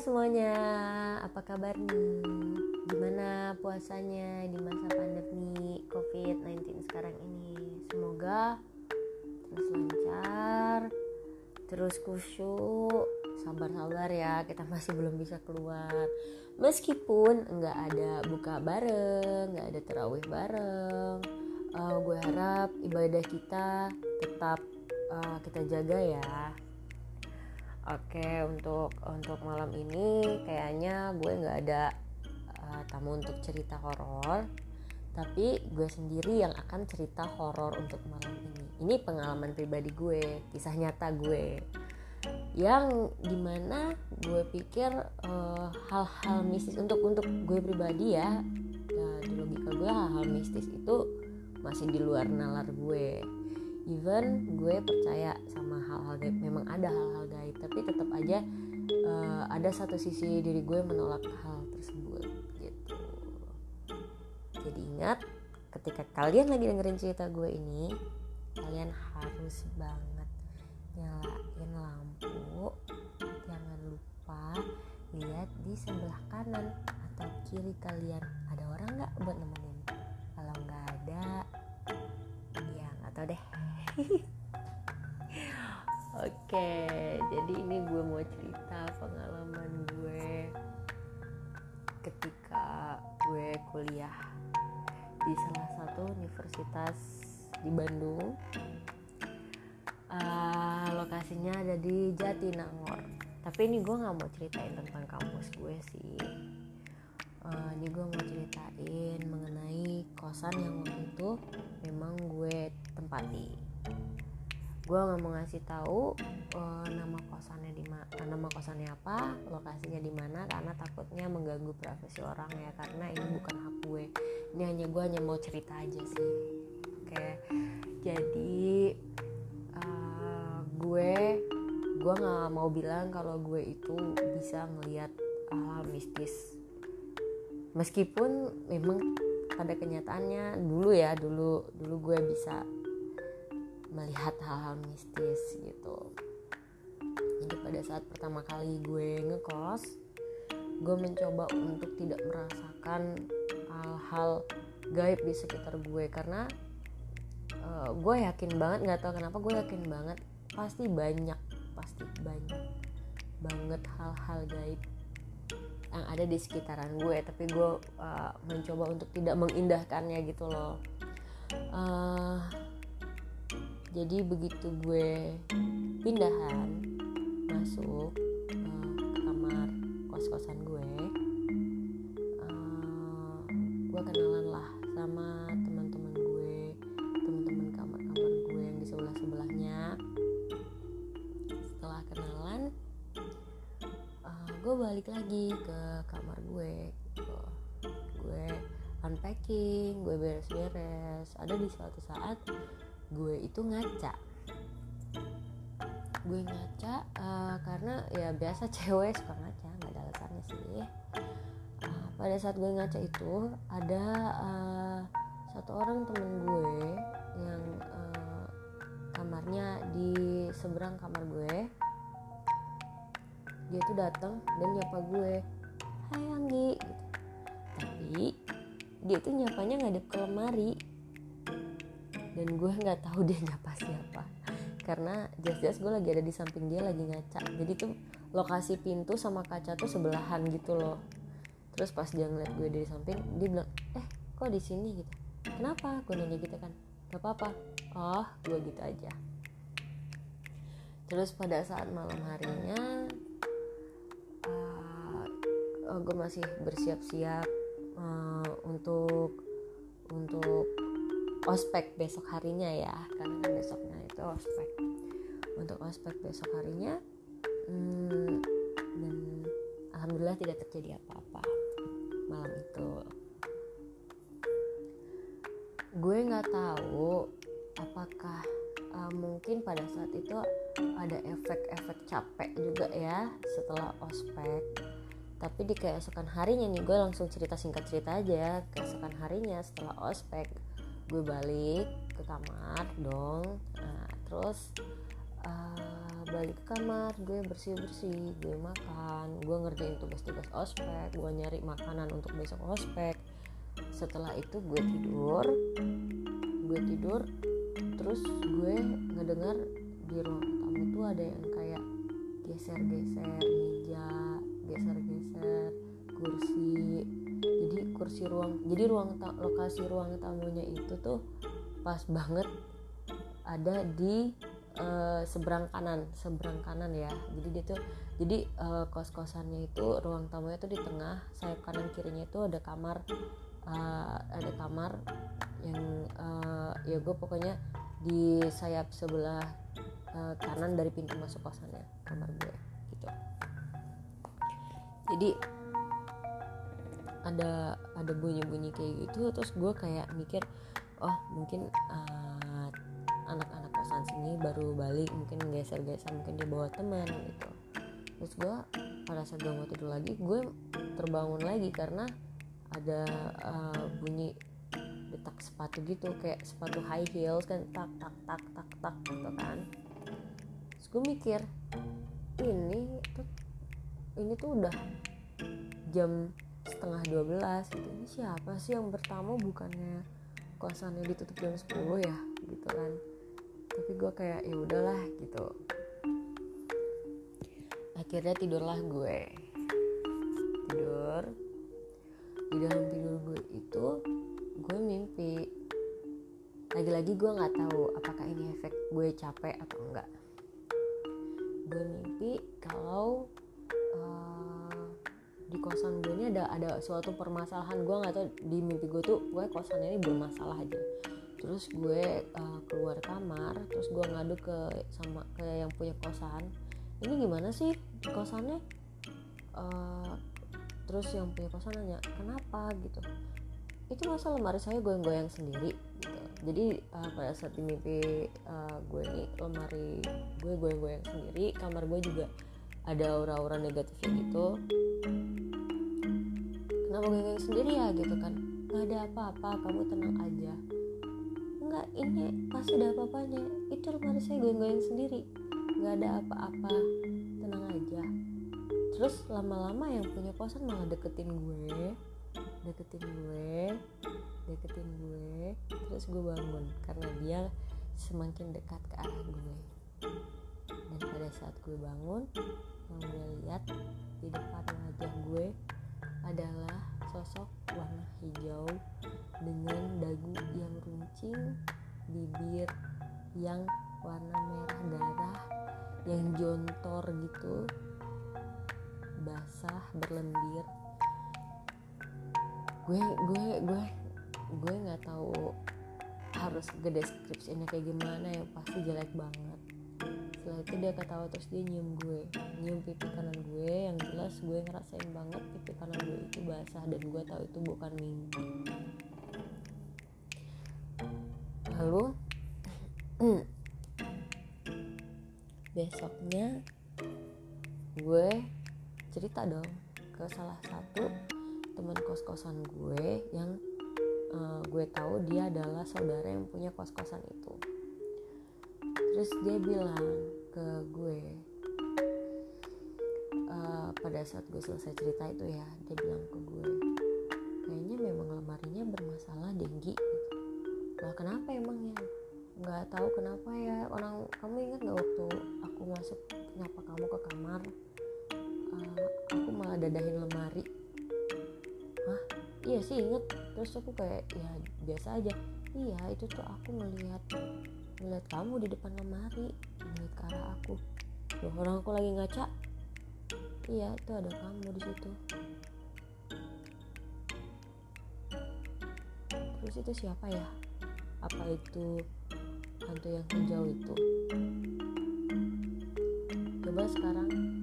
semuanya, apa kabar nih? Gimana puasanya di masa pandemi COVID-19 sekarang ini? Semoga terus lancar, terus kusyuk, sabar-sabar ya, kita masih belum bisa keluar. Meskipun nggak ada buka bareng, nggak ada terawih bareng, uh, gue harap ibadah kita tetap uh, kita jaga ya. Oke untuk untuk malam ini kayaknya gue nggak ada uh, tamu untuk cerita horor, tapi gue sendiri yang akan cerita horor untuk malam ini. Ini pengalaman pribadi gue, kisah nyata gue, yang di mana gue pikir hal hal-hal mistis untuk untuk gue pribadi ya, ya di logika gue hal-hal mistis itu masih di luar nalar gue even gue percaya sama hal-hal gaib. Memang ada hal-hal gaib tapi tetap aja uh, ada satu sisi diri gue menolak hal tersebut gitu. Jadi ingat ketika kalian lagi dengerin cerita gue ini kalian harus banget nyalain lampu. Jangan lupa lihat di sebelah kanan atau kiri kalian. Ada orang nggak buat nemenin? Kalau nggak ada nggak tahu deh Oke, jadi ini gue mau cerita pengalaman gue ketika gue kuliah di salah satu universitas di Bandung. Uh, lokasinya ada di Jatinangor. Tapi ini gue nggak mau ceritain tentang kampus gue sih. Uh, ini gue mau ceritain mengenai kosan yang waktu itu memang gue tempati. Gue nggak mau ngasih tahu uh, nama kosannya di mana nama kosannya apa lokasinya di mana karena takutnya mengganggu privasi orang ya karena ini bukan hak gue. Ini hanya gue hanya mau cerita aja sih. Oke jadi gue gue nggak mau bilang kalau gue itu bisa ngelihat hal mistis meskipun memang pada kenyataannya dulu ya dulu dulu gue bisa melihat hal-hal mistis gitu. Jadi pada saat pertama kali gue ngekos gue mencoba untuk tidak merasakan hal-hal gaib di sekitar gue. Karena uh, gue yakin banget nggak tahu kenapa gue yakin banget pasti banyak pasti banyak banget hal-hal gaib yang ada di sekitaran gue tapi gue uh, mencoba untuk tidak mengindahkannya gitu loh. Uh, jadi begitu gue pindahan masuk ke kamar kos-kosan gue uh, gue kenalan lah sama balik lagi ke kamar gue gitu. gue unpacking gue beres-beres. Ada di suatu saat gue itu ngaca. Gue ngaca uh, karena ya biasa cewek suka ngaca nggak ada alasannya sih. Uh, pada saat gue ngaca itu ada uh, satu orang temen gue yang uh, kamarnya di seberang kamar gue dia tuh datang dan nyapa gue. Hai Anggi. Tapi dia tuh nyapanya ngadep ke lemari. Dan gue nggak tahu dia nyapa siapa. Karena jelas-jelas gue lagi ada di samping dia lagi ngaca. Jadi tuh lokasi pintu sama kaca tuh sebelahan gitu loh. Terus pas dia ngeliat gue dari samping dia bilang eh kok di sini? gitu. Kenapa? Gue nanya gitu kan. Gak apa-apa. Oh gue gitu aja. Terus pada saat malam harinya gue masih bersiap-siap uh, untuk untuk ospek besok harinya ya karena kan besoknya itu ospek. Untuk ospek besok harinya hmm, dan alhamdulillah tidak terjadi apa-apa malam itu. Gue nggak tahu apakah uh, mungkin pada saat itu ada efek-efek capek juga ya setelah ospek tapi di keesokan harinya nih gue langsung cerita singkat cerita aja. Keesokan harinya setelah ospek gue balik ke kamar dong. Nah, terus uh, balik ke kamar gue bersih bersih gue makan. Gue ngerjain tugas-tugas ospek gue nyari makanan untuk besok ospek. Setelah itu gue tidur gue tidur terus gue ngedengar di ruang tamu tuh ada yang kayak geser-geser meja geser-geser kursi. Jadi kursi ruang jadi ruang lokasi ruang tamunya itu tuh pas banget ada di uh, seberang kanan seberang kanan ya. Jadi dia tuh jadi uh, kos kosannya itu ruang tamunya tuh di tengah sayap kanan kirinya itu ada kamar uh, ada kamar yang uh, ya gue pokoknya di sayap sebelah uh, kanan dari pintu masuk kosannya kamar gue gitu jadi ada ada bunyi-bunyi kayak gitu terus gue kayak mikir oh mungkin uh, anak-anak kosan sini baru balik mungkin geser-geser mungkin dibawa teman gitu. Terus gue pada saat gue mau tidur lagi gue terbangun lagi karena ada uh, bunyi detak sepatu gitu kayak sepatu high heels kan tak tak tak tak tak gitu kan. Terus gue mikir ini tuh ini tuh udah jam setengah 12 gitu. Ini siapa sih yang bertamu? Bukannya kosannya ditutup jam 10 ya? Gitu kan. Tapi gue kayak ya udahlah gitu. Akhirnya tidurlah gue. Tidur. Di dalam tidur gue itu gue mimpi. Lagi-lagi gue nggak tahu apakah ini efek gue capek atau enggak. Gue mimpi kalau di kosan gue ini ada ada suatu permasalahan. Gue nggak tahu di mimpi gue tuh gue kosan ini bermasalah aja. Terus gue uh, keluar kamar terus gue ngadu ke sama ke yang punya kosan. Ini gimana sih kosannya? Uh, terus yang punya kosan nanya kenapa? gitu. Itu masa lemari saya goyang-goyang sendiri gitu. Jadi uh, pada saat di mimpi uh, gue ini lemari gue goyang-goyang sendiri kamar gue juga ada aura-aura negatifnya gitu kenapa gue sendiri ya gitu kan? Nggak ada apa-apa kamu tenang aja. Nggak ini pasti ada apa-apanya. Itu lemari saya goyang-goyang sendiri. Nggak ada apa-apa tenang aja. Terus lama-lama yang punya kosan malah deketin gue deketin gue deketin gue terus gue bangun karena dia semakin dekat ke arah gue. Dan pada saat gue bangun yang gue lihat di depan wajah gue adalah sosok warna hijau dengan dagu yang runcing bibir yang warna merah darah yang jontor gitu basah berlendir. Gue gue gue gue nggak tahu harus ke deskripsinya kayak gimana ya pasti jelek banget itu dia ketawa terus dia nyium gue. Nyium pipi kanan gue yang jelas gue ngerasain banget pipi kanan gue itu basah dan gue tahu itu bukan mimpi. Lalu besoknya gue cerita dong ke salah satu teman kos-kosan gue yang uh, gue tahu dia adalah saudara yang punya kos-kosan itu. Terus dia bilang ke gue. Uh, pada saat gue selesai cerita itu ya dia bilang ke gue kayaknya memang lemarinya bermasalah denggi. Lah kenapa emangnya nggak tahu kenapa ya. Orang kamu ingat nggak waktu aku masuk nyapa kamu ke kamar? Uh, aku malah dadahin lemari. Hah? Iya sih inget terus aku kayak ya biasa aja. Iya itu tuh aku ngelihat ngeliat kamu di depan lemari ngeliat ke arah aku. Loh orang aku lagi ngaca. Iya itu ada kamu di situ. Terus itu siapa ya? Apa itu hantu yang hijau itu? Coba sekarang